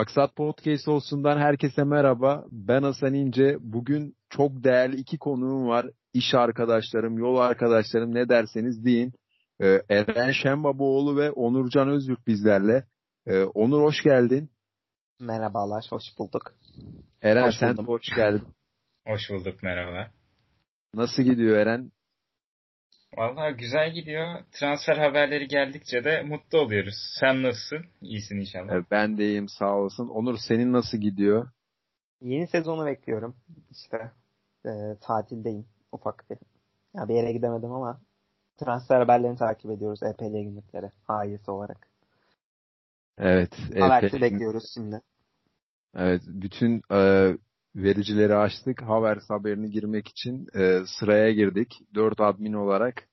Maksat Podcast olsundan herkese merhaba. Ben Hasan İnce. Bugün çok değerli iki konuğum var. İş arkadaşlarım, yol arkadaşlarım ne derseniz deyin. Ee, Eren Şenbabaoğlu ve Onurcan Özgürk bizlerle. Ee, Onur hoş geldin. Merhabalar, hoş bulduk. Eren hoş sen hoş geldin. Hoş bulduk, merhaba. Nasıl gidiyor Eren? Valla güzel gidiyor. Transfer haberleri geldikçe de mutlu oluyoruz. Sen nasılsın? İyisin inşallah. Ben de iyiyim sağ olasın. Onur senin nasıl gidiyor? Yeni sezonu bekliyorum. İşte e, tatildeyim ufak bir. Ya bir yere gidemedim ama transfer haberlerini takip ediyoruz EPL günlükleri hayesi olarak. Evet. Habersi EP... bekliyoruz şimdi. Evet. Bütün e, vericileri açtık. Havers haberini girmek için e, sıraya girdik. Dört admin olarak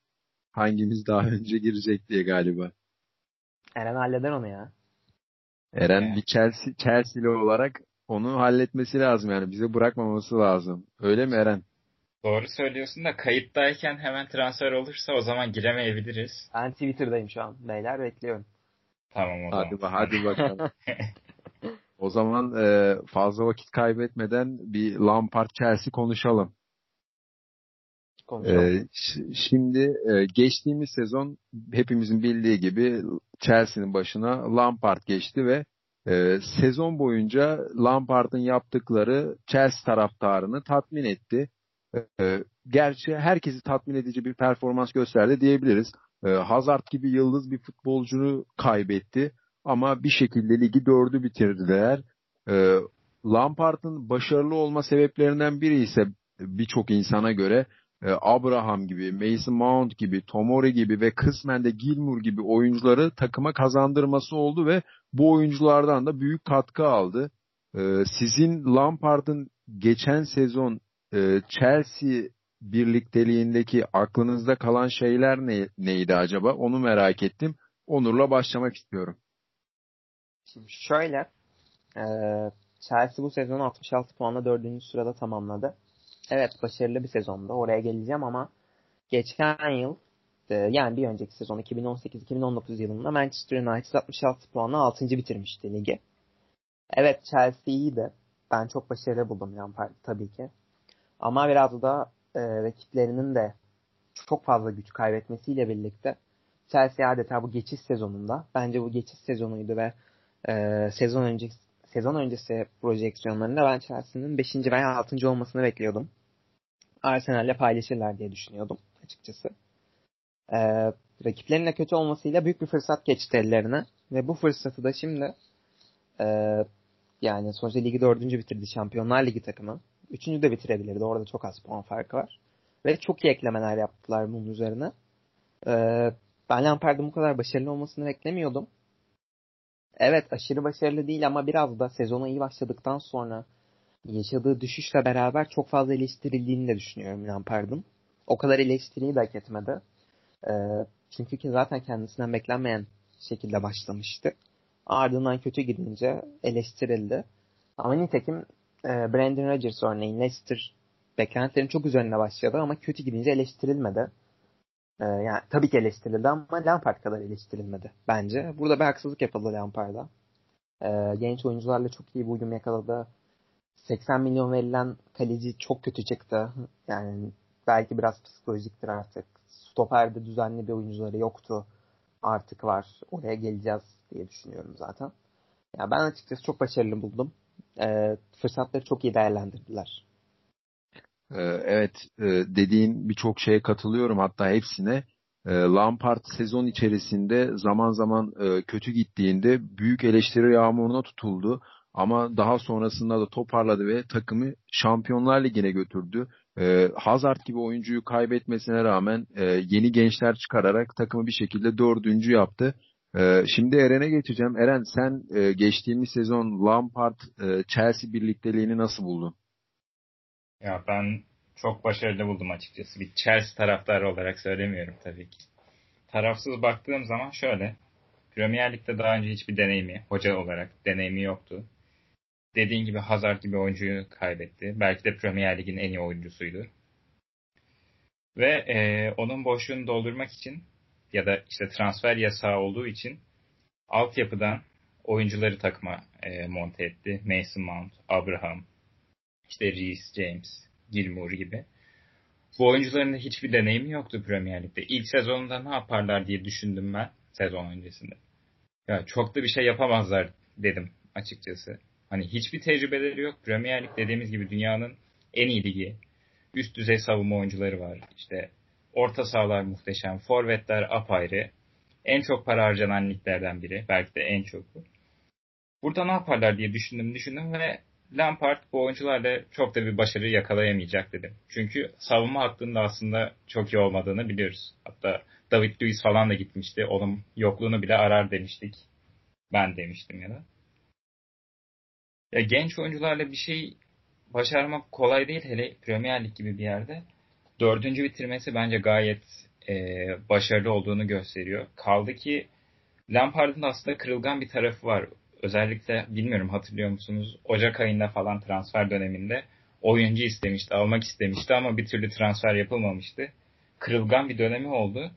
hangimiz daha önce girecek diye galiba. Eren halleder onu ya. Eren bir Chelsea, Chelsea'li olarak onu halletmesi lazım yani. Bize bırakmaması lazım. Öyle mi Eren? Doğru söylüyorsun da kayıttayken hemen transfer olursa o zaman giremeyebiliriz. Ben Twitter'dayım şu an. Beyler bekliyorum. Tamam o hadi zaman. Hadi bakalım. o zaman e, fazla vakit kaybetmeden bir Lampard Chelsea konuşalım. Ee, şimdi e, geçtiğimiz sezon hepimizin bildiği gibi Chelsea'nin başına Lampard geçti ve e, sezon boyunca Lampard'ın yaptıkları Chelsea taraftarını tatmin etti. E, gerçi herkesi tatmin edici bir performans gösterdi diyebiliriz. E, Hazard gibi yıldız bir futbolcunu kaybetti ama bir şekilde ligi dördü bitirdiler. E, Lampard'ın başarılı olma sebeplerinden biri ise birçok insana göre e, Abraham gibi, Mason Mount gibi, Tomori gibi ve kısmen de Gilmour gibi oyuncuları takıma kazandırması oldu ve bu oyunculardan da büyük katkı aldı. E, sizin Lampard'ın geçen sezon e, Chelsea birlikteliğindeki aklınızda kalan şeyler ne, neydi acaba? Onu merak ettim. Onur'la başlamak istiyorum. Şimdi şöyle, e, Chelsea bu sezon 66 puanla 4. sırada tamamladı evet başarılı bir sezonda. Oraya geleceğim ama geçen yıl e, yani bir önceki sezon 2018-2019 yılında Manchester United 66 puanla 6. bitirmişti ligi. Evet Chelsea iyiydi. Ben çok başarılı buldum Lampard tabii ki. Ama biraz da e, rakiplerinin de çok fazla güç kaybetmesiyle birlikte Chelsea adeta bu geçiş sezonunda bence bu geçiş sezonuydu ve e, sezon öncesi sezon öncesi projeksiyonlarında ben Chelsea'nin 5. veya 6. olmasını bekliyordum. Arsenal'le paylaşırlar diye düşünüyordum açıkçası. Ee, rakiplerinin kötü olmasıyla büyük bir fırsat geçti ellerine. Ve bu fırsatı da şimdi e, yani sonuçta ligi dördüncü bitirdi Şampiyonlar Ligi takımı. Üçüncü de bitirebilirdi. Orada çok az puan farkı var. Ve çok iyi eklemeler yaptılar bunun üzerine. Ee, ben Lampard'ın bu kadar başarılı olmasını beklemiyordum. Evet aşırı başarılı değil ama biraz da sezona iyi başladıktan sonra yaşadığı düşüşle beraber çok fazla eleştirildiğini de düşünüyorum Lampard'ın. O kadar eleştiriyi de hak etmedi. E, çünkü ki zaten kendisinden beklenmeyen şekilde başlamıştı. Ardından kötü gidince eleştirildi. Ama nitekim e, Brandon Rodgers örneğin Leicester beklentilerin çok üzerine başladı ama kötü gidince eleştirilmedi. E, yani tabii ki eleştirildi ama Lampard kadar eleştirilmedi bence. Burada bir haksızlık yapıldı Lampard'a. E, genç oyuncularla çok iyi bir uyum yakaladı. 80 milyon verilen kaleci çok kötü çıktı. Yani belki biraz psikolojiktir artık. Stoperde düzenli bir oyuncuları yoktu. Artık var. Oraya geleceğiz diye düşünüyorum zaten. Ya ben açıkçası çok başarılı buldum. Ee, fırsatları çok iyi değerlendirdiler. Ee, evet e, dediğin birçok şeye katılıyorum hatta hepsine. Ee, Lampard sezon içerisinde zaman zaman e, kötü gittiğinde büyük eleştiri yağmuruna tutuldu. Ama daha sonrasında da toparladı ve takımı Şampiyonlar Ligi'ne götürdü. Ee, Hazard gibi oyuncuyu kaybetmesine rağmen e, yeni gençler çıkararak takımı bir şekilde dördüncü yaptı. Şimdi Eren'e geçeceğim. Eren sen e, geçtiğimiz sezon Lampard e, Chelsea birlikteliğini nasıl buldun? Ya ben çok başarılı buldum açıkçası. Bir Chelsea taraftarı olarak söylemiyorum tabii ki. Tarafsız baktığım zaman şöyle. Premier Lig'de daha önce hiçbir deneyimi, hoca olarak deneyimi yoktu dediğin gibi Hazard gibi oyuncuyu kaybetti. Belki de Premier Lig'in en iyi oyuncusuydu. Ve e, onun boşluğunu doldurmak için ya da işte transfer yasağı olduğu için altyapıdan oyuncuları takıma e, monte etti. Mason Mount, Abraham, işte Reece James, Gilmour gibi. Bu oyuncuların hiçbir deneyimi yoktu Premier Lig'de. İlk sezonunda ne yaparlar diye düşündüm ben sezon öncesinde. Ya çok da bir şey yapamazlar dedim açıkçası. Hani hiçbir tecrübeleri yok. Premier Lig dediğimiz gibi dünyanın en iyi ligi. Üst düzey savunma oyuncuları var. İşte orta sahalar muhteşem. Forvetler apayrı. En çok para harcanan liglerden biri. Belki de en çok bu. Burada ne yaparlar diye düşündüm düşündüm ve Lampard bu oyuncularla çok da bir başarı yakalayamayacak dedim. Çünkü savunma hattında aslında çok iyi olmadığını biliyoruz. Hatta David Luiz falan da gitmişti. Onun yokluğunu bile arar demiştik. Ben demiştim ya da. Ya genç oyuncularla bir şey başarmak kolay değil hele Premier Lig gibi bir yerde. Dördüncü bitirmesi bence gayet e, başarılı olduğunu gösteriyor. Kaldı ki Lampard'ın aslında kırılgan bir tarafı var. Özellikle bilmiyorum hatırlıyor musunuz? Ocak ayında falan transfer döneminde oyuncu istemişti, almak istemişti ama bir türlü transfer yapılmamıştı. Kırılgan bir dönemi oldu.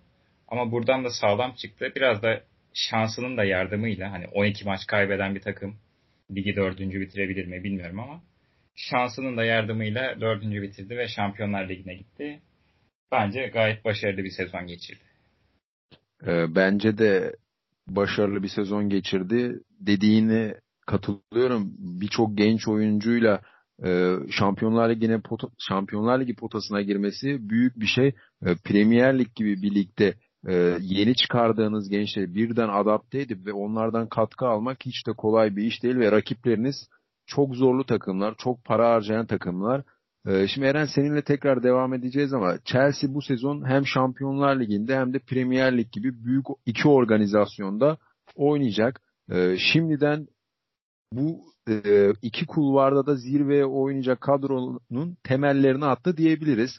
Ama buradan da sağlam çıktı. Biraz da şansının da yardımıyla hani 12 maç kaybeden bir takım ligi dördüncü bitirebilir mi bilmiyorum ama şansının da yardımıyla dördüncü bitirdi ve Şampiyonlar Ligi'ne gitti. Bence gayet başarılı bir sezon geçirdi. Ee, bence de başarılı bir sezon geçirdi. Dediğine katılıyorum. Birçok genç oyuncuyla e, Şampiyonlar Ligi'ne pota, Şampiyonlar Ligi potasına girmesi büyük bir şey. E, Premier Lig gibi bir ligde e, yeni çıkardığınız gençleri birden adapte edip ve onlardan katkı almak hiç de kolay bir iş değil ve rakipleriniz çok zorlu takımlar, çok para harcayan takımlar. E, şimdi Eren seninle tekrar devam edeceğiz ama Chelsea bu sezon hem Şampiyonlar Ligi'nde hem de Premier Lig gibi büyük iki organizasyonda oynayacak. E, şimdiden bu e, iki kulvarda da zirveye oynayacak kadronun temellerini attı diyebiliriz.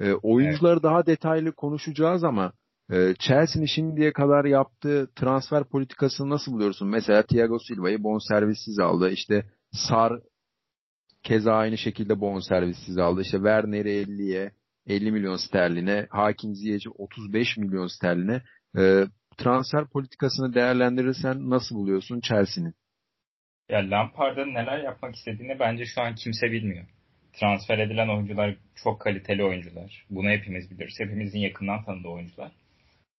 E, oyuncuları evet. daha detaylı konuşacağız ama e, Chelsea'nin şimdiye kadar yaptığı transfer politikasını nasıl buluyorsun? Mesela Thiago Silva'yı bonservissiz aldı. İşte Sar keza aynı şekilde bonservissiz aldı. İşte Werner'i 50'ye 50 milyon sterline, Hakim Ziyech'i 35 milyon sterline. E, transfer politikasını değerlendirirsen nasıl buluyorsun Chelsea'nin? Ya Lampard'ın neler yapmak istediğini bence şu an kimse bilmiyor. Transfer edilen oyuncular çok kaliteli oyuncular. Bunu hepimiz biliriz. Hepimizin yakından tanıdığı oyuncular.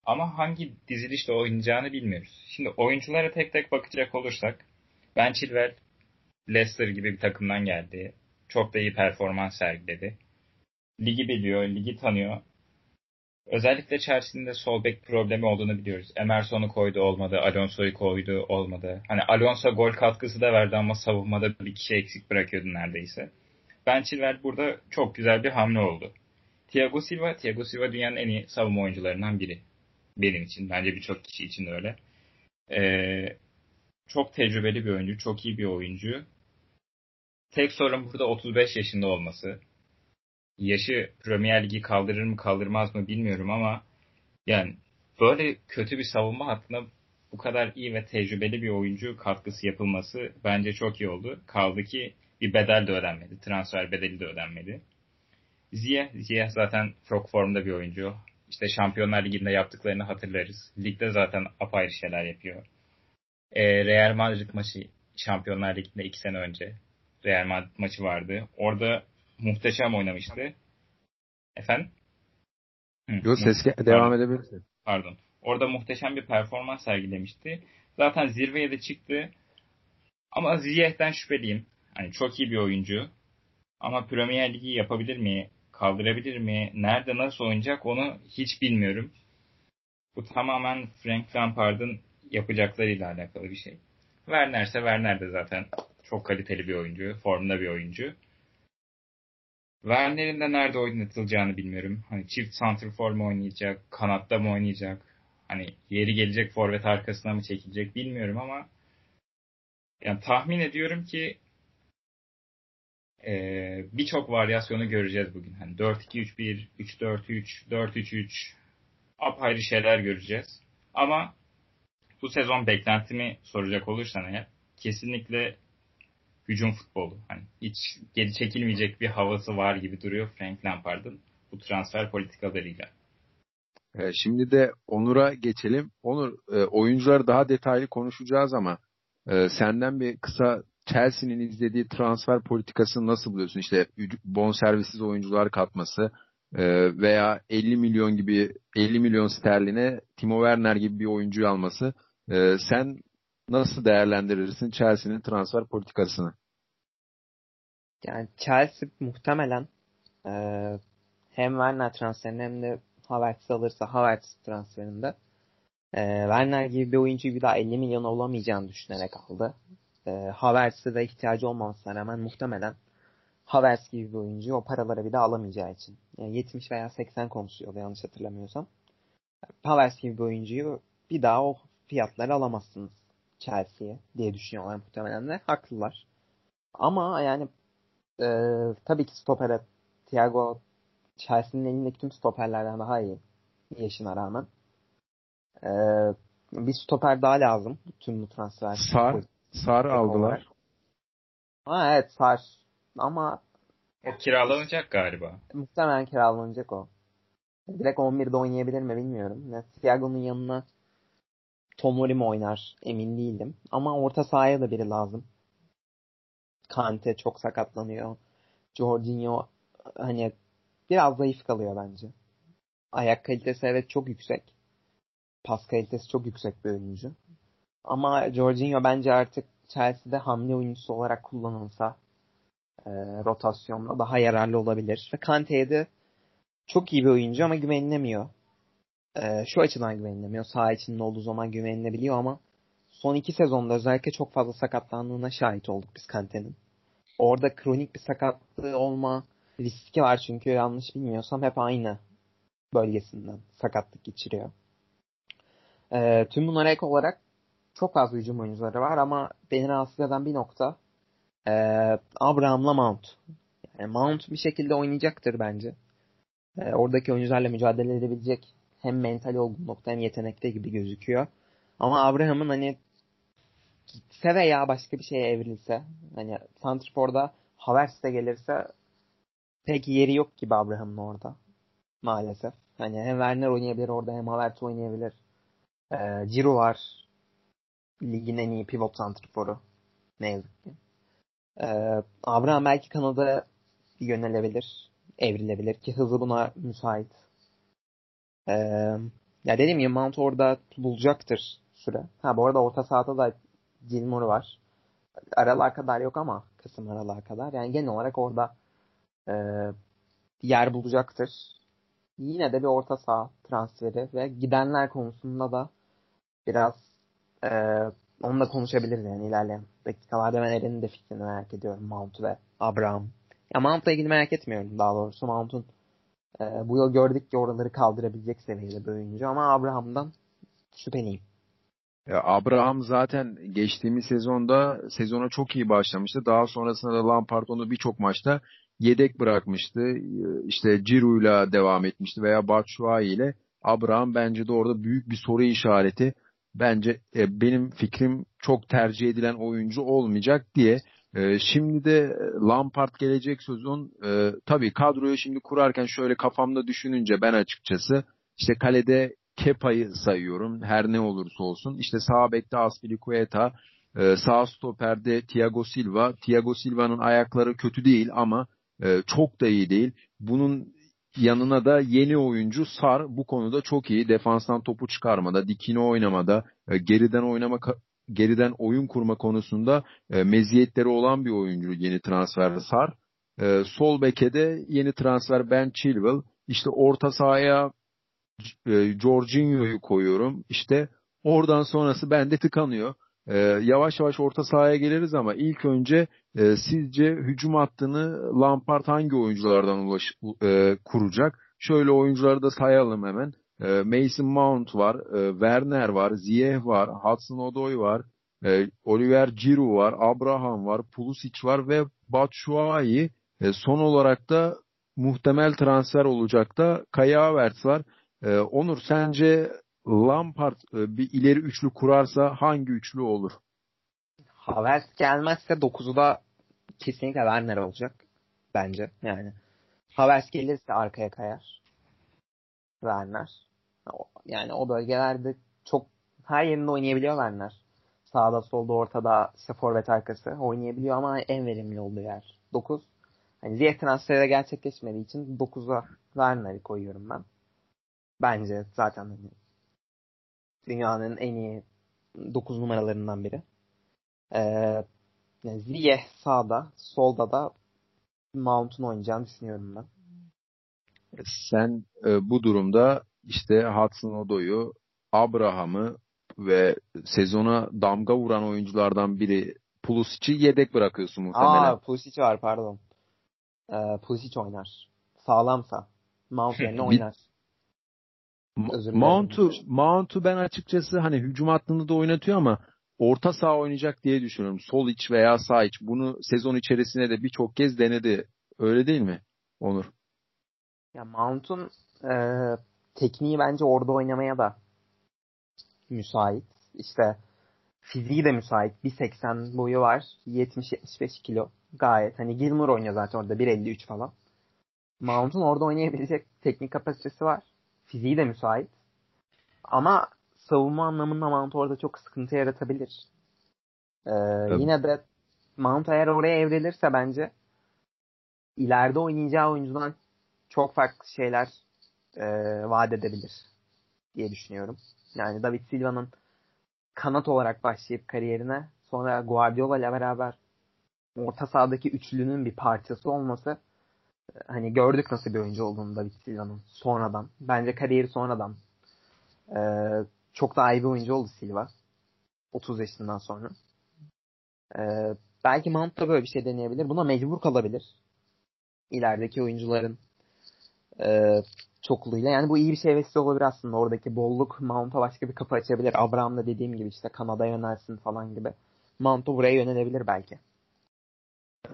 Ama hangi dizilişte oynayacağını bilmiyoruz. Şimdi oyunculara tek tek bakacak olursak Ben Chilwell Leicester gibi bir takımdan geldi. Çok da iyi performans sergiledi. Ligi biliyor, ligi tanıyor. Özellikle Chelsea'nin sol bek problemi olduğunu biliyoruz. Emerson'u koydu olmadı, Alonso'yu koydu olmadı. Hani Alonso gol katkısı da verdi ama savunmada bir kişi eksik bırakıyordu neredeyse. Ben Chilwell burada çok güzel bir hamle oldu. Thiago Silva, Thiago Silva dünyanın en iyi savunma oyuncularından biri. Benim için, bence birçok kişi için de öyle. Ee, çok tecrübeli bir oyuncu, çok iyi bir oyuncu. Tek sorun burada 35 yaşında olması yaşı Premier Ligi kaldırır mı kaldırmaz mı bilmiyorum ama yani böyle kötü bir savunma hattına bu kadar iyi ve tecrübeli bir oyuncu katkısı yapılması bence çok iyi oldu. Kaldı ki bir bedel de ödenmedi. Transfer bedeli de ödenmedi. Ziye, Ziye zaten çok formda bir oyuncu. İşte Şampiyonlar Ligi'nde yaptıklarını hatırlarız. Ligde zaten apayrı şeyler yapıyor. E, Real Madrid maçı Şampiyonlar Ligi'nde iki sene önce Real Madrid maçı vardı. Orada muhteşem oynamıştı. Efendim? Yok ses devam edebilirsin. Pardon. Orada muhteşem bir performans sergilemişti. Zaten zirveye de çıktı. Ama Ziyeh'ten şüpheliyim. Hani çok iyi bir oyuncu. Ama Premier Ligi yapabilir mi? Kaldırabilir mi? Nerede nasıl oynayacak onu hiç bilmiyorum. Bu tamamen Frank Lampard'ın yapacaklarıyla alakalı bir şey. Werner ise Werner de zaten çok kaliteli bir oyuncu. Formda bir oyuncu. Werner'in de nerede oynatılacağını bilmiyorum. Hani çift santrfor mu oynayacak, kanatta mı oynayacak? Hani yeri gelecek forvet arkasına mı çekilecek bilmiyorum ama yani tahmin ediyorum ki e, birçok varyasyonu göreceğiz bugün. Hani 4-2-3-1, 3-4-3, 4-3-3 apayrı şeyler göreceğiz. Ama bu sezon beklentimi soracak olursan eğer kesinlikle hücum futbolu. Hani hiç geri çekilmeyecek bir havası var gibi duruyor Frank Lampard'ın bu transfer politikalarıyla. E, şimdi de Onur'a geçelim. Onur, e, oyuncuları daha detaylı konuşacağız ama e, senden bir kısa Chelsea'nin izlediği transfer politikasını nasıl buluyorsun? İşte bonservisiz oyuncular katması veya 50 milyon gibi 50 milyon sterline Timo Werner gibi bir oyuncuyu alması. Sen nasıl değerlendirirsin Chelsea'nin transfer politikasını? Yani Chelsea muhtemelen e, hem Werner transferini hem de Havertz'i alırsa Havertz transferinde e, Werner gibi bir oyuncuyu bir daha 50 milyon olamayacağını düşünerek aldı. E, Havertz'e de ihtiyacı olmamasına rağmen muhtemelen Havertz gibi bir oyuncuyu o paralara bir daha alamayacağı için. Yani 70 veya 80 konuşuyordu yanlış hatırlamıyorsam. Havertz gibi bir oyuncuyu bir daha o fiyatlara alamazsınız Chelsea'ye diye düşünüyorlar muhtemelen de. Haklılar. Ama yani e, tabii ki stopere Thiago Chelsea'nin elindeki tüm stoperlerden daha iyi yaşına rağmen. E, bir stoper daha lazım tüm bu transfer. Sar, Sar aldılar. Ha evet Sar. Ama o kiralanacak galiba. Muhtemelen kiralanacak o. Direkt 11'de oynayabilir mi bilmiyorum. Yani Thiago'nun yanına Tomori mi oynar emin değilim. Ama orta sahaya da biri lazım. Kante çok sakatlanıyor. Jorginho hani biraz zayıf kalıyor bence. Ayak kalitesi evet çok yüksek. Pas kalitesi çok yüksek bir oyuncu. Ama Jorginho bence artık Chelsea'de hamle oyuncusu olarak kullanılsa e, rotasyonda daha yararlı olabilir. Ve Kante'ye de çok iyi bir oyuncu ama güvenilemiyor. E, şu açıdan güvenilemiyor. Saha içinde olduğu zaman güvenilebiliyor ama son iki sezonda özellikle çok fazla sakatlandığına şahit olduk biz Kante'nin. Orada kronik bir sakatlığı olma riski var çünkü yanlış bilmiyorsam hep aynı bölgesinden sakatlık geçiriyor. E, tüm bunlara ek olarak çok fazla hücum oyuncuları var ama beni rahatsız eden bir nokta e, Abraham'la Mount. Yani Mount bir şekilde oynayacaktır bence. E, oradaki oyuncularla mücadele edebilecek hem mental olgunlukta hem yetenekte gibi gözüküyor. Ama Abraham'ın hani gitse veya başka bir şeye evrilse hani Santrfor'da Havertz de gelirse pek yeri yok gibi Abraham'ın orada. Maalesef. Hani hem Werner oynayabilir orada hem Havertz oynayabilir. Ee, Ciro var. Ligin en iyi pivot santrforu. Ne yazık ki. Ee, Abraham belki Kanada yönelebilir. Evrilebilir ki hızı buna müsait. Ee, ya dediğim gibi Mount orada bulacaktır süre. Ha bu arada orta sahada da Gilmore var. Aralığa kadar yok ama kısım aralığa kadar. Yani genel olarak orada e, yer bulacaktır. Yine de bir orta saha transferi ve gidenler konusunda da biraz e, onunla konuşabiliriz yani ilerleyen dakikalarda ben Eren'in de fikrini merak ediyorum. Mount ve Abraham. Ya Mount'la ilgili merak etmiyorum daha doğrusu. Mount'un e, bu yıl gördük ki oraları kaldırabilecek seviyede bir oyuncu ama Abraham'dan şüpheliyim. Ya Abraham zaten geçtiğimiz sezonda sezona çok iyi başlamıştı. Daha sonrasında da Lampard onu birçok maçta yedek bırakmıştı. İşte Ciro'yla devam etmişti veya Batshuayi ile. Abraham bence de orada büyük bir soru işareti. Bence e, benim fikrim çok tercih edilen oyuncu olmayacak diye. E, şimdi de Lampard gelecek sezon e, tabii kadroyu şimdi kurarken şöyle kafamda düşününce ben açıkçası işte kalede Kepa'yı sayıyorum her ne olursa olsun. İşte sağ bekte Aspilicueta, e, sağ stoperde Thiago Silva. Thiago Silva'nın ayakları kötü değil ama e, çok da iyi değil. Bunun yanına da yeni oyuncu Sar bu konuda çok iyi. Defanstan topu çıkarmada, dikine oynamada, e, geriden oynama geriden oyun kurma konusunda e, meziyetleri olan bir oyuncu yeni transfer Sar. E, sol beke yeni transfer Ben Chilwell. İşte orta sahaya e, Jorginho'yu koyuyorum. İşte oradan sonrası bende tıkanıyor. E, yavaş yavaş orta sahaya geliriz ama ilk önce e, sizce hücum hattını Lampard hangi oyunculardan ulaş, e, kuracak? Şöyle oyuncuları da sayalım hemen. E, Mason Mount var, e, Werner var, Ziyech var, Hudson Odoi var, e, Oliver Giroud var, Abraham var, Pulisic var ve Batshuayi. E, son olarak da muhtemel transfer olacak da Kaya Havertz var. E, Onur sence Lampard e, bir ileri üçlü kurarsa hangi üçlü olur? Havertz gelmezse 9'u da kesinlikle Werner olacak bence. Yani Havertz gelirse arkaya kayar. Werner. Yani o bölgelerde çok her yerinde oynayabiliyor Werner. sağda solda ortada işte forvet arkası oynayabiliyor ama en verimli olduğu yer 9. Hani Ziyech transferi de gerçekleşmediği için 9'a Werner'i koyuyorum ben. Bence zaten hani dünyanın en iyi 9 numaralarından biri. Ee, yani sağda, solda da Mount'un oynayacağını düşünüyorum ben. Sen e, bu durumda işte Hudson Odoy'u, Abraham'ı ve sezona damga vuran oyunculardan biri Pulisic'i yedek bırakıyorsun muhtemelen. Aa Pulisic var pardon. Ee, Pulisic oynar. Sağlamsa. Mount yerine oynar. Mount'u Mount'u ben açıkçası hani hücum hattında da oynatıyor ama orta saha oynayacak diye düşünüyorum. Sol iç veya sağ iç. Bunu sezon içerisinde de birçok kez denedi. Öyle değil mi Onur? Ya Mount'un e, tekniği bence orada oynamaya da müsait. İşte fiziği de müsait. 1.80 boyu var. 70-75 kilo. Gayet. Hani Gilmore oynuyor zaten orada 1.53 falan. Mount'un orada oynayabilecek teknik kapasitesi var. Fiziği de müsait. Ama savunma anlamında Mount orada çok sıkıntı yaratabilir. Ee, yine de Mount eğer oraya evrilirse bence ileride oynayacağı oyuncudan çok farklı şeyler e, vaat edebilir diye düşünüyorum. Yani David Silva'nın kanat olarak başlayıp kariyerine sonra Guardiola ile beraber orta sahadaki üçlünün bir parçası olması hani gördük nasıl bir oyuncu olduğunu David Silva'nın sonradan. Bence kariyeri sonradan e, çok daha iyi bir oyuncu oldu Silva. 30 yaşından sonra. E, belki Mount da böyle bir şey deneyebilir. Buna mecbur kalabilir. İlerideki oyuncuların e, çokluğuyla. Yani bu iyi bir şey vesile olabilir aslında. Oradaki bolluk Mount'a başka bir kapı açabilir. Abraham da dediğim gibi işte Kanada'ya yönelsin falan gibi. Mount'u buraya yönelebilir belki.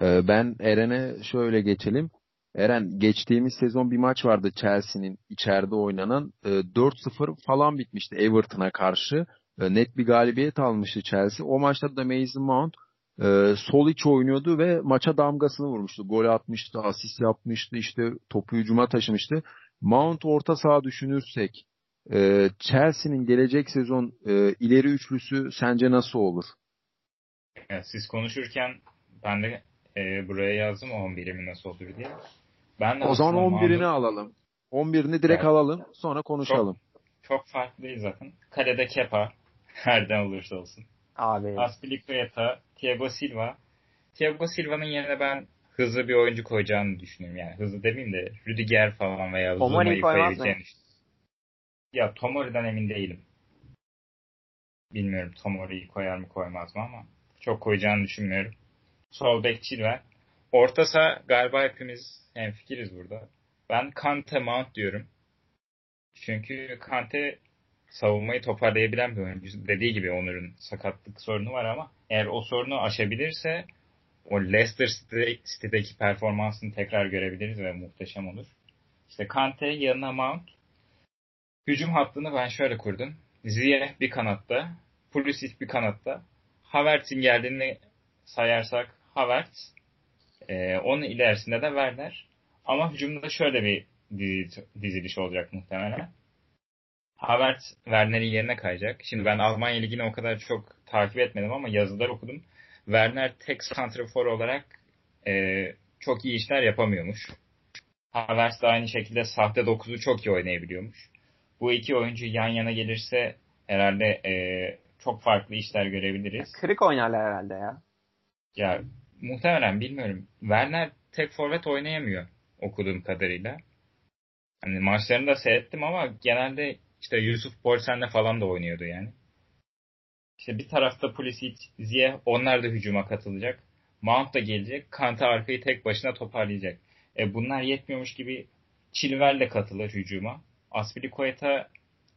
Ben Eren'e şöyle geçelim. Eren geçtiğimiz sezon bir maç vardı Chelsea'nin içeride oynanan. 4-0 falan bitmişti Everton'a karşı. Net bir galibiyet almıştı Chelsea. O maçta da Mason Mount sol iç oynuyordu ve maça damgasını vurmuştu. Gol atmıştı, asist yapmıştı, işte topu hücuma taşımıştı. Mount orta saha düşünürsek Chelsea'nin gelecek sezon ileri üçlüsü sence nasıl olur? Siz konuşurken ben de e, buraya yazdım 11'imi nasıl olur diye. Ben de o zaman 11'ini Mahmut... alalım. 11'ini direkt evet. alalım. Sonra konuşalım. Çok, çok farklı değil zaten. Kalede Kepa. Nereden olursa olsun. Abi. Aspilicueta, Thiago Silva. Thiago Silva'nın yerine ben hızlı bir oyuncu koyacağını düşünüyorum. Yani hızlı demeyeyim de Rüdiger falan veya Zuma'yı koyabileceğini Ya Tomori'den emin değilim. Bilmiyorum Tomori'yi koyar mı koymaz mı ama çok koyacağını düşünmüyorum. Sol bek Chilwell. Ortasa galiba hepimiz fikiriz burada. Ben Kante Mount diyorum. Çünkü Kante savunmayı toparlayabilen bir oyuncu. Dediği gibi Onur'un sakatlık sorunu var ama eğer o sorunu aşabilirse o Leicester City'deki performansını tekrar görebiliriz ve muhteşem olur. İşte Kante yanına Mount. Hücum hattını ben şöyle kurdum. Ziyeh bir kanatta, Pulisic bir kanatta. Havertz'in geldiğini sayarsak Havertz, e, onun ilerisinde de Werner. Ama hücumda şöyle bir diziliş olacak muhtemelen. Havertz Werner'in yerine kayacak. Şimdi ben Almanya Ligi'ni o kadar çok takip etmedim ama yazılar okudum. Werner tek santrafor olarak e, çok iyi işler yapamıyormuş. Havertz de aynı şekilde sahte 9'u çok iyi oynayabiliyormuş. Bu iki oyuncu yan yana gelirse herhalde e, çok farklı işler görebiliriz. Kırık oynarlar herhalde ya. Ya muhtemelen bilmiyorum. Werner tek forvet oynayamıyor okuduğum kadarıyla. Hani maçlarını da seyrettim ama genelde işte Yusuf Bolsen'le falan da oynuyordu yani. İşte bir tarafta Pulisic, Ziyeh onlar da hücuma katılacak. Mount da gelecek. Kante arkayı tek başına toparlayacak. E bunlar yetmiyormuş gibi Chilwell de katılır hücuma. Aspilicueta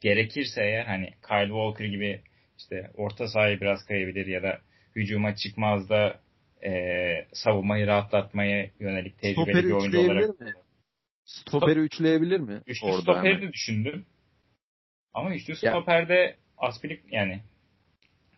gerekirse eğer hani Kyle Walker gibi işte orta sahayı biraz kayabilir ya da hücuma çıkmaz da e, savunmayı rahatlatmaya yönelik tecrübeli Stoperi bir oyuncu olarak. Mi? Stoperi üçleyebilir mi? Üçlü Orada stoperi hemen. de düşündüm. Ama üçlü stoperde Aspilik yani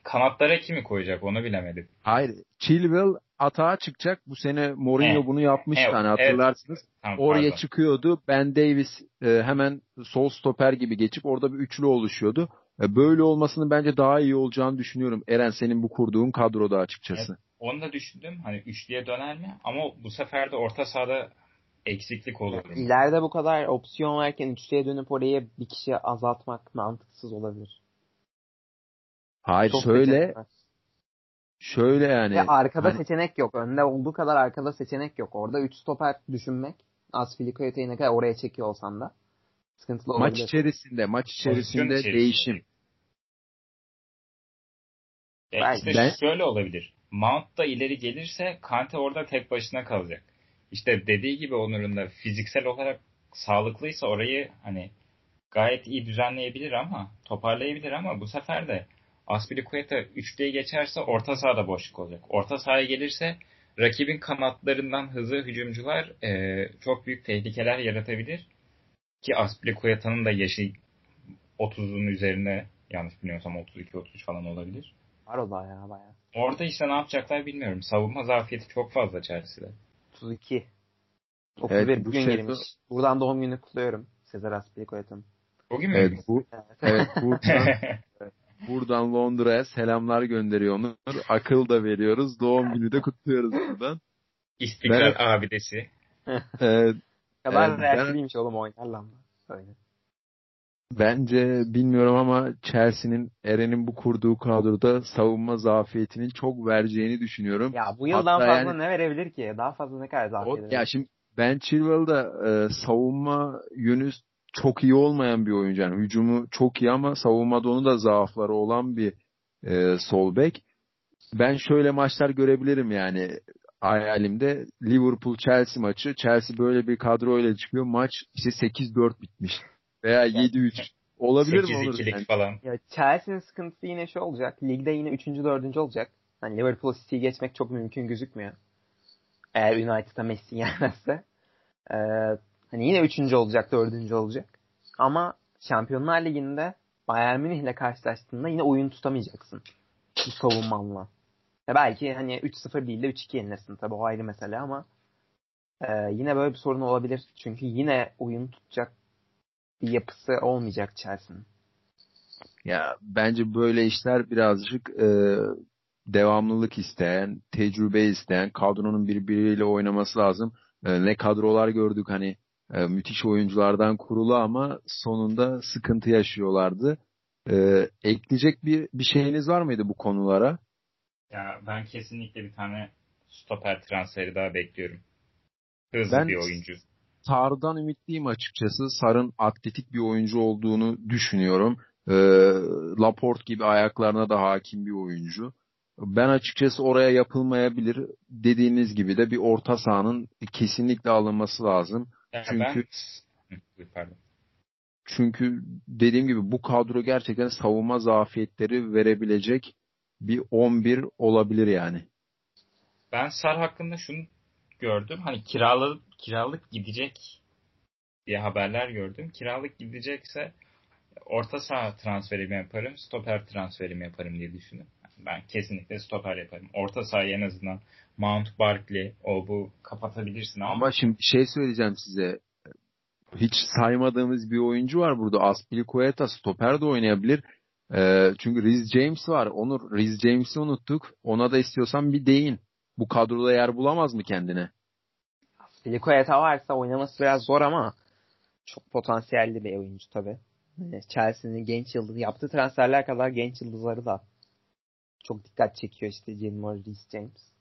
kanatlara kimi koyacak onu bilemedim. Hayır. Chilwell atağa çıkacak. Bu sene Mourinho evet. bunu yapmıştı evet. hani hatırlarsınız. Evet. Tamam, Oraya pardon. çıkıyordu. Ben Davis e, hemen sol stoper gibi geçip orada bir üçlü oluşuyordu. E, böyle olmasının bence daha iyi olacağını düşünüyorum. Eren senin bu kurduğun kadroda açıkçası. Evet, onu da düşündüm. Hani üçlüye döner mi? Ama bu sefer de orta sahada eksiklik olur. Yani ileride bu kadar opsiyon varken üçlüye dönüp oraya bir kişi azaltmak mantıksız olabilir. Hayır Çok şöyle şöyle yani. Ve arkada hani... seçenek yok. Önde olduğu kadar arkada seçenek yok. Orada 3 stoper düşünmek Aspilicueta'yı ne kadar oraya çekiyor olsan da sıkıntılı olabilir. Maç içerisinde, maç içerisinde Pozisyon değişim. Ya işte ben... şöyle olabilir. Mount da ileri gelirse Kante orada tek başına kalacak. İşte dediği gibi Onur'un da fiziksel olarak sağlıklıysa orayı hani gayet iyi düzenleyebilir ama toparlayabilir ama bu sefer de Aspilicueta üçlüye geçerse orta sahada boşluk olacak. Orta sahaya gelirse rakibin kanatlarından hızlı hücumcular e, çok büyük tehlikeler yaratabilir. Ki Aspilicueta'nın da yaşı 30'un üzerine yanlış bilmiyorsam 32-33 falan olabilir. Var o da ya bayağı. Orada işte ne yapacaklar bilmiyorum. Savunma zafiyeti çok fazla Chelsea'de. 32. 31 evet, bugün şey gelmiş. Buradan doğum günü kutluyorum. Sezer Aspilicueta'nın. Bugün mü? Evet, bu, evet buradan, buradan Londra'ya selamlar gönderiyor Onur. Akıl da veriyoruz. Doğum günü de kutluyoruz buradan. İstiklal ben, abidesi. evet. Kadar evet, reaksiyeliymiş oğlum oynar lan. Öyle. Bence bilmiyorum ama Chelsea'nin Eren'in bu kurduğu kadroda savunma zafiyetinin çok vereceğini düşünüyorum. Ya bu yıl daha fazla yani, ne verebilir ki? Daha fazla ne kadar zafiyet Ya şimdi Ben Chilwell'da e, savunma yönü çok iyi olmayan bir oyuncu. Yani hücumu çok iyi ama savunmada onun da zaafları olan bir e, sol bek. Ben şöyle maçlar görebilirim yani hayalimde Liverpool Chelsea maçı. Chelsea böyle bir kadroyla çıkıyor. Maç işte 8-4 bitmiş. Veya 7-3. Olabilir mi olur? Yani? falan. Ya Chelsea'nin sıkıntısı yine şu olacak. Ligde yine 3. 4. olacak. Hani Liverpool City'yi geçmek çok mümkün gözükmüyor. Eğer United'a Messi gelmezse. Ee, hani yine 3. olacak, 4. olacak. Ama Şampiyonlar Ligi'nde Bayern Münih ile karşılaştığında yine oyun tutamayacaksın. Bu savunmanla. Ya belki hani 3-0 değil de 3-2 yenilirsin. Tabi o ayrı mesele ama e, yine böyle bir sorun olabilir. Çünkü yine oyun tutacak bir yapısı olmayacak Chelsea'nin. Ya bence böyle işler birazcık e, devamlılık isteyen, tecrübe isteyen, kadronun birbiriyle oynaması lazım. E, ne kadrolar gördük hani e, müthiş oyunculardan kurulu ama sonunda sıkıntı yaşıyorlardı. E, ekleyecek bir bir şeyiniz var mıydı bu konulara? Ya ben kesinlikle bir tane stoper transferi daha bekliyorum. Hızlı ben, bir oyuncu. Sar'dan ümitliyim açıkçası. Sar'ın atletik bir oyuncu olduğunu düşünüyorum. E, Laporte gibi ayaklarına da hakim bir oyuncu. Ben açıkçası oraya yapılmayabilir. Dediğiniz gibi de bir orta sahanın kesinlikle alınması lazım. Yani çünkü ben... Pardon. Çünkü dediğim gibi bu kadro gerçekten savunma zafiyetleri verebilecek bir 11 olabilir yani. Ben Sar hakkında şunu gördüm. Hani kiralık kiralık gidecek diye haberler gördüm. Kiralık gidecekse orta saha transferimi yaparım, stoper transferimi yaparım diye düşündüm. Ben kesinlikle stoper yaparım. Orta sahayı en azından Mount Barkley o bu kapatabilirsin ama. Ama şimdi şey söyleyeceğim size. Hiç saymadığımız bir oyuncu var burada. Aspilicueta stoper de oynayabilir. Ee, çünkü Riz James var. Onu Riz James'i unuttuk. Ona da istiyorsan bir değin. Bu kadroda yer bulamaz mı kendine? Aspilicueta varsa oynaması biraz zor ama çok potansiyelli bir oyuncu tabii. Yani Chelsea'nin genç yıldız yaptığı transferler kadar genç yıldızları da çok dikkat çekiyor işte Gilmore, Reece James.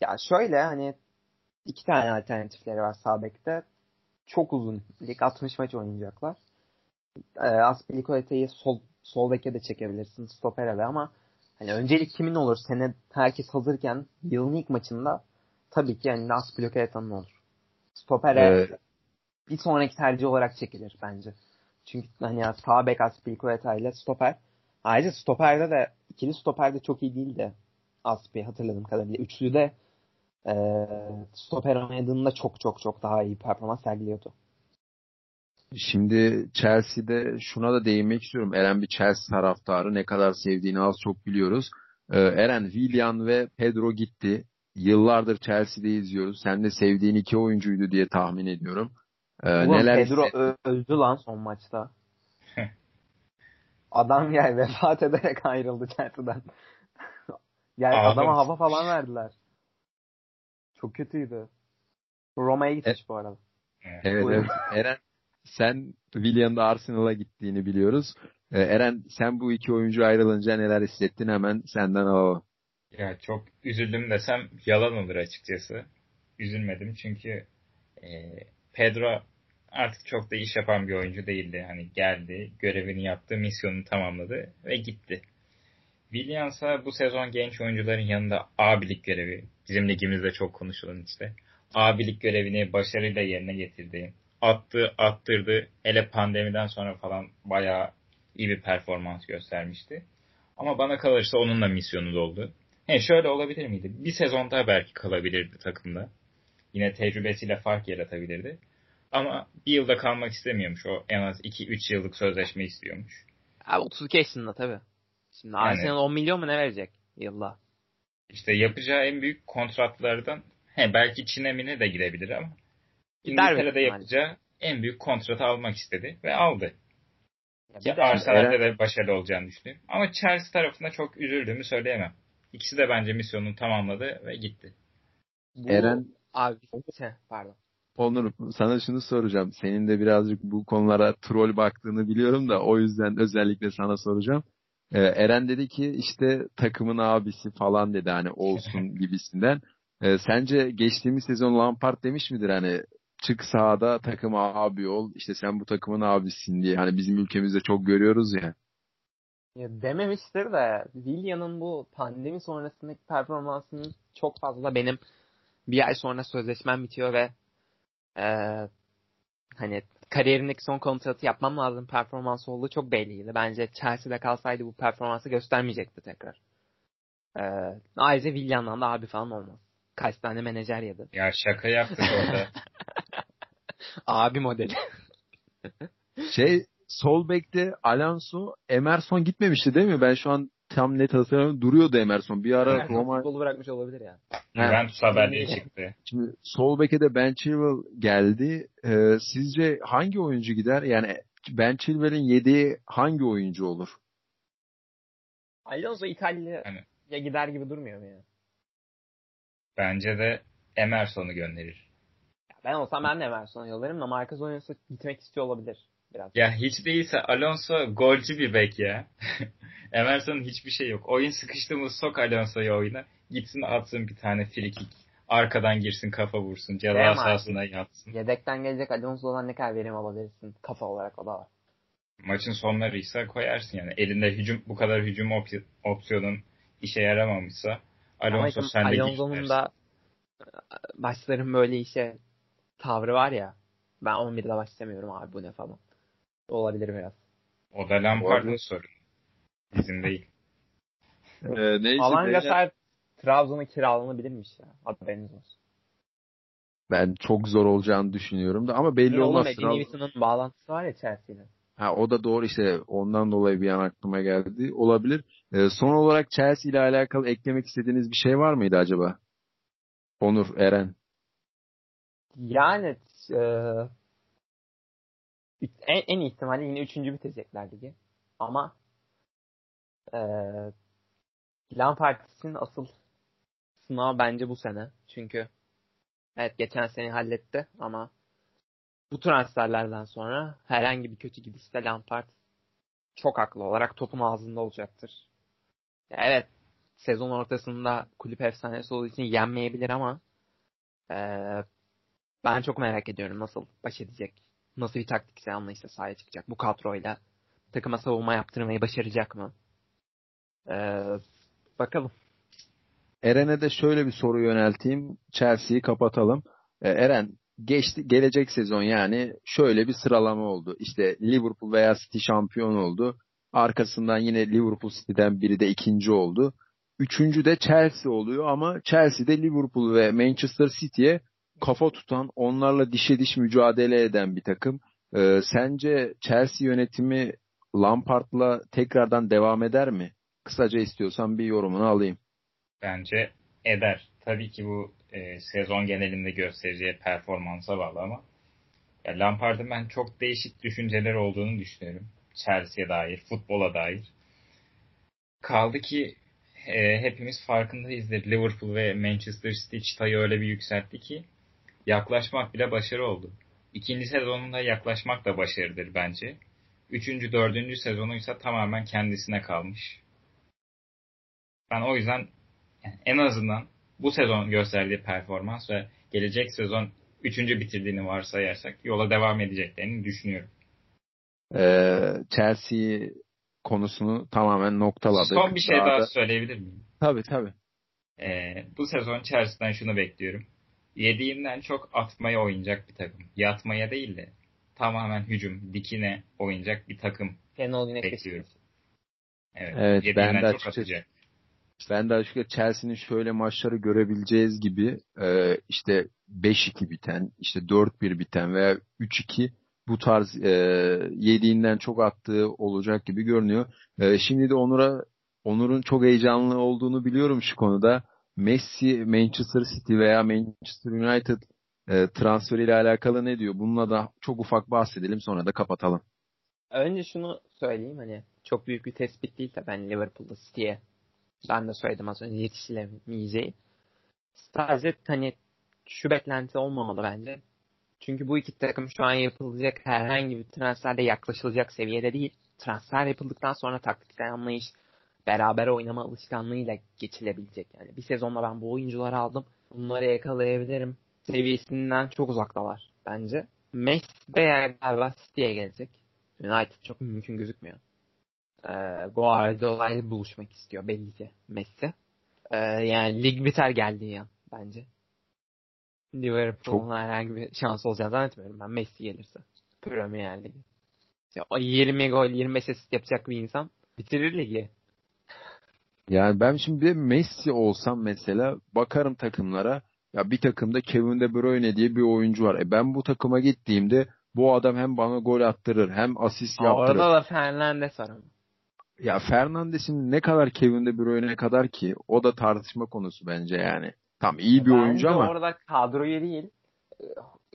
Ya şöyle hani iki tane alternatifleri var sağ bekte. Çok uzun. Lig 60 maç oynayacaklar. E, Aspilicueta'yı sol sol beke de çekebilirsin. Stopere ama hani öncelik kimin olur? Sene herkes hazırken yılın ilk maçında tabii ki yani Aspilicueta'nın olur. Stopere evet. bir sonraki tercih olarak çekilir bence. Çünkü hani sağ bek Aspilicueta ile stoper. Ayrıca stoperde de ikili stoperde çok iyi değildi. Aspi hatırladığım kadarıyla. Üçlü de e, stoper oynadığında çok çok çok daha iyi performans sergiliyordu. Şimdi Chelsea'de şuna da değinmek istiyorum. Eren bir Chelsea taraftarı. Ne kadar sevdiğini az çok biliyoruz. Ee, Eren, Willian ve Pedro gitti. Yıllardır Chelsea'de izliyoruz. Sen de sevdiğin iki oyuncuydu diye tahmin ediyorum. Ee, Ulan neler Pedro öldü lan son maçta. Adam yani vefat ederek ayrıldı Chelsea'den. yani Ağladım. adama hava falan verdiler. Çok kötüydü. Roma'ya gitmiş bu arada. Evet Buyurun. evet. Eren sen William'da Arsenal'a gittiğini biliyoruz. Ee, Eren sen bu iki oyuncu ayrılınca neler hissettin hemen senden alalım. Ya çok üzüldüm desem yalan olur açıkçası. Üzülmedim çünkü e, Pedro artık çok da iş yapan bir oyuncu değildi. Hani geldi, görevini yaptı, misyonunu tamamladı ve gitti. Williams'a bu sezon genç oyuncuların yanında abilik görevi, bizim ligimizde çok konuşulan işte. Abilik görevini başarıyla yerine getirdi. Attı, attırdı. Hele pandemiden sonra falan bayağı iyi bir performans göstermişti. Ama bana kalırsa onunla misyonu doldu. He şöyle olabilir miydi? Bir sezon daha belki kalabilirdi takımda. Yine tecrübesiyle fark yaratabilirdi. Ama bir yılda kalmak istemiyormuş. O en az 2-3 yıllık sözleşme istiyormuş. Abi 32 yaşında tabii. Şimdi Yani- Arsenal 10 milyon mu ne verecek yılda? İşte yapacağı en büyük kontratlardan he belki Çin'e mine de girebilir ama İngiltere'de büyük yapacağı en büyük kontratı almak istedi ve aldı. Ya Ki bir de- Arsenal'de de başarılı olacağını düşünüyorum. Ama Chelsea tarafında çok üzüldüğümü söyleyemem. İkisi de bence misyonunu tamamladı ve gitti. bu- Eren Abi pardon. Onur sana şunu soracağım. Senin de birazcık bu konulara troll baktığını biliyorum da o yüzden özellikle sana soracağım. Ee, Eren dedi ki işte takımın abisi falan dedi hani olsun gibisinden. Ee, sence geçtiğimiz sezon Lampard demiş midir hani çık sahada takıma abi ol işte sen bu takımın abisin diye hani bizim ülkemizde çok görüyoruz ya. Ya dememiştir de Willian'ın bu pandemi sonrasındaki performansının çok fazla benim bir ay sonra sözleşmem bitiyor ve eee, hani kariyerindeki son kontratı yapmam lazım performansı olduğu çok belliydi. Bence Chelsea'de kalsaydı bu performansı göstermeyecekti tekrar. Eee ayrıca Willian'dan da abi falan olmaz. Kaç tane menajer yedi. Ya şaka yaptık orada. abi modeli. Şey sol bekte Alonso Emerson gitmemişti değil mi? Ben şu an tam net hatırlamıyorum. Duruyordu Emerson. Bir ara Evet. Roma Futbolu bırakmış olabilir ya. Juventus haberleri çıktı. Şimdi sol beke de Ben Chilwell geldi. Ee, sizce hangi oyuncu gider? Yani Ben Chilwell'in yediği hangi oyuncu olur? Alonso İtalya'ya Hani- gider gibi durmuyor mu ya? Bence de Emerson'u gönderir. Ben olsam ben de Emerson'a yollarım da Marcus Oyuncu gitmek istiyor olabilir biraz. Ya hiç değilse Alonso golcü bir bek ya. Emerson'un hiçbir şey yok. Oyun sıkıştı mı sok Alonso'yu oyuna. Gitsin atsın bir tane free kick. Arkadan girsin kafa vursun. Ceza sahasına yatsın. Yedekten gelecek Alonso'dan ne kadar verim alabilirsin kafa olarak o da var. Maçın sonlarıysa koyarsın yani. Elinde hücum bu kadar hücum op- opsiyonun işe yaramamışsa Ama Alonso sen de Alonso'nun da başların böyle işe tavrı var ya. Ben 11'de başlamıyorum abi bu ne falan. Olabilir biraz. O da Lampard'ın sorunu. Bizim değil. Ee, neyse Alan beyler, Gasar Trabzon'a kiralanabilirmiş ya. Haberiniz olsun. ben çok zor olacağını düşünüyorum da ama belli Belli olmaz. Oğlum Trabzon- Edin bağlantısı var ya Chelsea'yle. Ha, o da doğru işte ondan dolayı bir an aklıma geldi. Olabilir. Ee, son olarak Chelsea ile alakalı eklemek istediğiniz bir şey var mıydı acaba? Onur, Eren. Yani e, en, en ihtimalle yine üçüncü bitecekler ligi. Ama e, Lampard'ın asıl sınavı bence bu sene. Çünkü evet geçen sene halletti ama bu transferlerden sonra herhangi bir kötü gidişte Lampard çok haklı olarak topun ağzında olacaktır. Evet sezon ortasında kulüp efsanesi olduğu için yenmeyebilir ama eee ben çok merak ediyorum nasıl baş edecek. Nasıl bir taktiksel anlayışla sahaya çıkacak bu kadroyla. Takıma savunma yaptırmayı başaracak mı? Ee, bakalım. Eren'e de şöyle bir soru yönelteyim. Chelsea'yi kapatalım. Ee, Eren, geçti, gelecek sezon yani şöyle bir sıralama oldu. İşte Liverpool veya City şampiyon oldu. Arkasından yine Liverpool City'den biri de ikinci oldu. Üçüncü de Chelsea oluyor ama Chelsea'de Liverpool ve Manchester City'ye kafa tutan, onlarla dişe diş mücadele eden bir takım. Ee, sence Chelsea yönetimi Lampard'la tekrardan devam eder mi? Kısaca istiyorsan bir yorumunu alayım. Bence eder. Tabii ki bu e, sezon genelinde göstereceği performansa bağlı ama ya Lampard'ın ben çok değişik düşünceleri olduğunu düşünüyorum. Chelsea'ye dair, futbola dair. Kaldı ki e, hepimiz farkındayızdır. Liverpool ve Manchester City çıtayı öyle bir yükseltti ki yaklaşmak bile başarı oldu. İkinci sezonunda yaklaşmak da başarıdır bence. Üçüncü, dördüncü sezonu ise tamamen kendisine kalmış. Ben o yüzden yani en azından bu sezon gösterdiği performans ve gelecek sezon üçüncü bitirdiğini varsayarsak yola devam edeceklerini düşünüyorum. Ee, Chelsea konusunu tamamen noktaladık. Son bir şey daha, daha da... söyleyebilir miyim? Tabii tabii. Ee, bu sezon Chelsea'den şunu bekliyorum. Yediğinden çok atmaya oynayacak bir takım. Yatmaya değil de tamamen hücum, dikine oynayacak bir takım Güneş bekliyorum. Evet, evet yediğinden ben de çok açıkçası, atacak. Ben de açıkçası Chelsea'nin şöyle maçları görebileceğiz gibi e, işte 5-2 biten, işte 4-1 biten veya 3-2 bu tarz e, yediğinden çok attığı olacak gibi görünüyor. E, şimdi de Onur'a Onur'un çok heyecanlı olduğunu biliyorum şu konuda. Messi Manchester City veya Manchester United e, transferiyle alakalı ne diyor? Bununla da çok ufak bahsedelim sonra da kapatalım. Önce şunu söyleyeyim hani çok büyük bir tespit değil de ben Liverpool'da City'ye ben de söyledim az önce yetişilemeyeceği. Sadece hani şu beklenti olmamalı bence. Çünkü bu iki takım şu an yapılacak herhangi bir transferde yaklaşılacak seviyede değil. Transfer yapıldıktan sonra taktiksel anlayış, beraber oynama alışkanlığıyla geçilebilecek. Yani bir sezonda ben bu oyuncuları aldım. Bunları yakalayabilirim. Seviyesinden çok uzaktalar bence. Messi de galiba City'ye gelecek. United çok mümkün gözükmüyor. Ee, Guardiola ile buluşmak istiyor belli ki Messi. Ee, yani lig biter geldiği yan bence. Liverpool'un herhangi bir şans olacağını zannetmiyorum ben Messi gelirse. Premier Ligi. Ya, 20 gol 25 asist yapacak bir insan bitirir ligi. Yani ben şimdi bir Messi olsam mesela bakarım takımlara ya bir takımda Kevin De Bruyne diye bir oyuncu var. E ben bu takıma gittiğimde bu adam hem bana gol attırır hem asist yaptırır. Orada da Fernandes var. Ya Fernandes'in ne kadar Kevin De Bruyne kadar ki o da tartışma konusu bence yani. Tam iyi bir bence oyuncu ama. orada kadroyu değil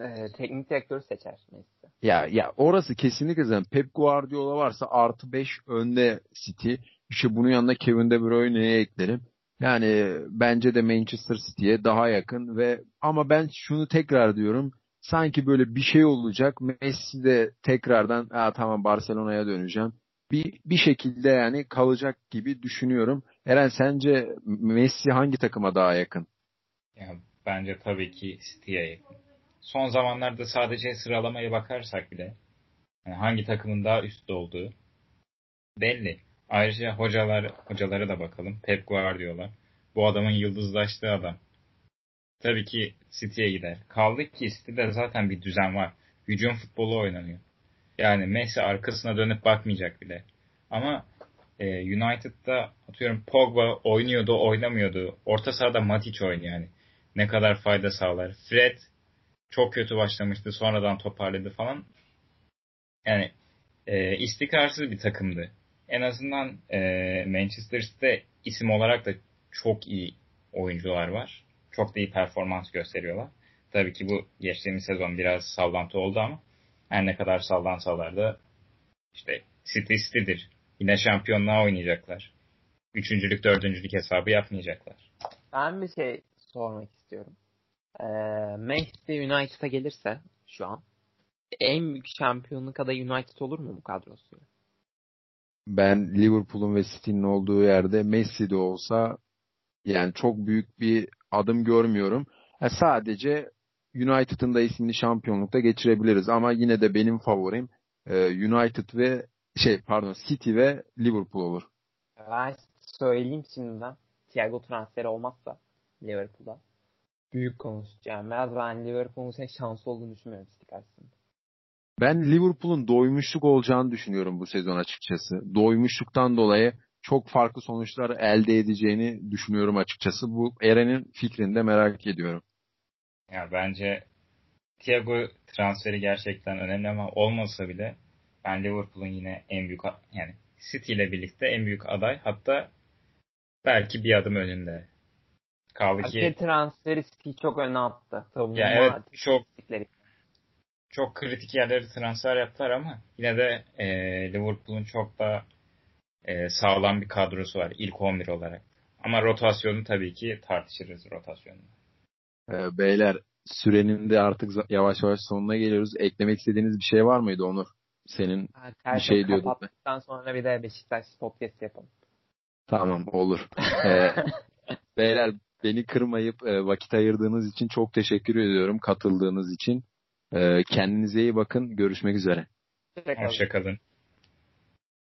e, teknik direktörü seçer Messi. Ya ya orası kesinlikle zaten Pep Guardiola varsa artı 5 önde City. İşte bunun yanında Kevin De Bruyne'ye eklerim. Yani bence de Manchester City'ye daha yakın ve ama ben şunu tekrar diyorum. Sanki böyle bir şey olacak. Messi de tekrardan Aa, tamam Barcelona'ya döneceğim. Bir, bir şekilde yani kalacak gibi düşünüyorum. Eren sence Messi hangi takıma daha yakın? Ya, bence tabii ki City'ye yakın. Son zamanlarda sadece sıralamaya bakarsak bile yani hangi takımın daha üstte olduğu belli. Ayrıca hocalar hocalara da bakalım. Pep Guardiola. Bu adamın yıldızlaştığı adam. Tabii ki City'ye gider. Kaldı ki City'de zaten bir düzen var. Hücum futbolu oynanıyor. Yani Messi arkasına dönüp bakmayacak bile. Ama e, United'da atıyorum Pogba oynuyordu, oynamıyordu. Orta sahada Matic oynuyor yani. Ne kadar fayda sağlar. Fred çok kötü başlamıştı. Sonradan toparladı falan. Yani e, istikrarsız bir takımdı. En azından e, Manchester City'de isim olarak da çok iyi oyuncular var. Çok da iyi performans gösteriyorlar. Tabii ki bu geçtiğimiz sezon biraz sallantı oldu ama her ne kadar sallansalar da işte City City'dir. Yine şampiyonluğa oynayacaklar. Üçüncülük, dördüncülük hesabı yapmayacaklar. Ben bir şey sormak istiyorum. Ee, Messi United'a gelirse şu an en büyük şampiyonluk adayı United olur mu bu kadrosuyla? Ben Liverpool'un ve City'nin olduğu yerde Messi de olsa yani çok büyük bir adım görmüyorum. Yani sadece United'ın da ismini şampiyonlukta geçirebiliriz ama yine de benim favorim United ve şey pardon City ve Liverpool olur. Ben söyleyeyim şimdiden. Thiago transferi olmazsa Liverpool'a büyük konuşacağım. Biraz ben Liverpool'un sen şansı olduğunu düşünmüyorum City karşısında. Ben Liverpool'un doymuşluk olacağını düşünüyorum bu sezon açıkçası. Doymuşluktan dolayı çok farklı sonuçlar elde edeceğini düşünüyorum açıkçası. Bu Eren'in fikrini de merak ediyorum. Ya bence Thiago transferi gerçekten önemli ama olmasa bile ben Liverpool'un yine en büyük yani City ile birlikte en büyük aday hatta belki bir adım önünde. Kaldı ki transferi City çok öne attı. ya evet çok çok kritik yerleri transfer yaptılar ama yine de e, Liverpool'un çok da e, sağlam bir kadrosu var ilk 11 olarak. Ama rotasyonu tabii ki tartışırız rotasyonunu. Ee, beyler sürenin de artık yavaş yavaş sonuna geliyoruz. Eklemek istediğiniz bir şey var mıydı Onur? Senin bir şey diyordun. Kapattıktan sonra bir de Beşiktaş podcast yapalım. Tamam olur. ee, beyler beni kırmayıp e, vakit ayırdığınız için çok teşekkür ediyorum katıldığınız için. E, kendinize iyi bakın. Görüşmek üzere. Hoşçakalın.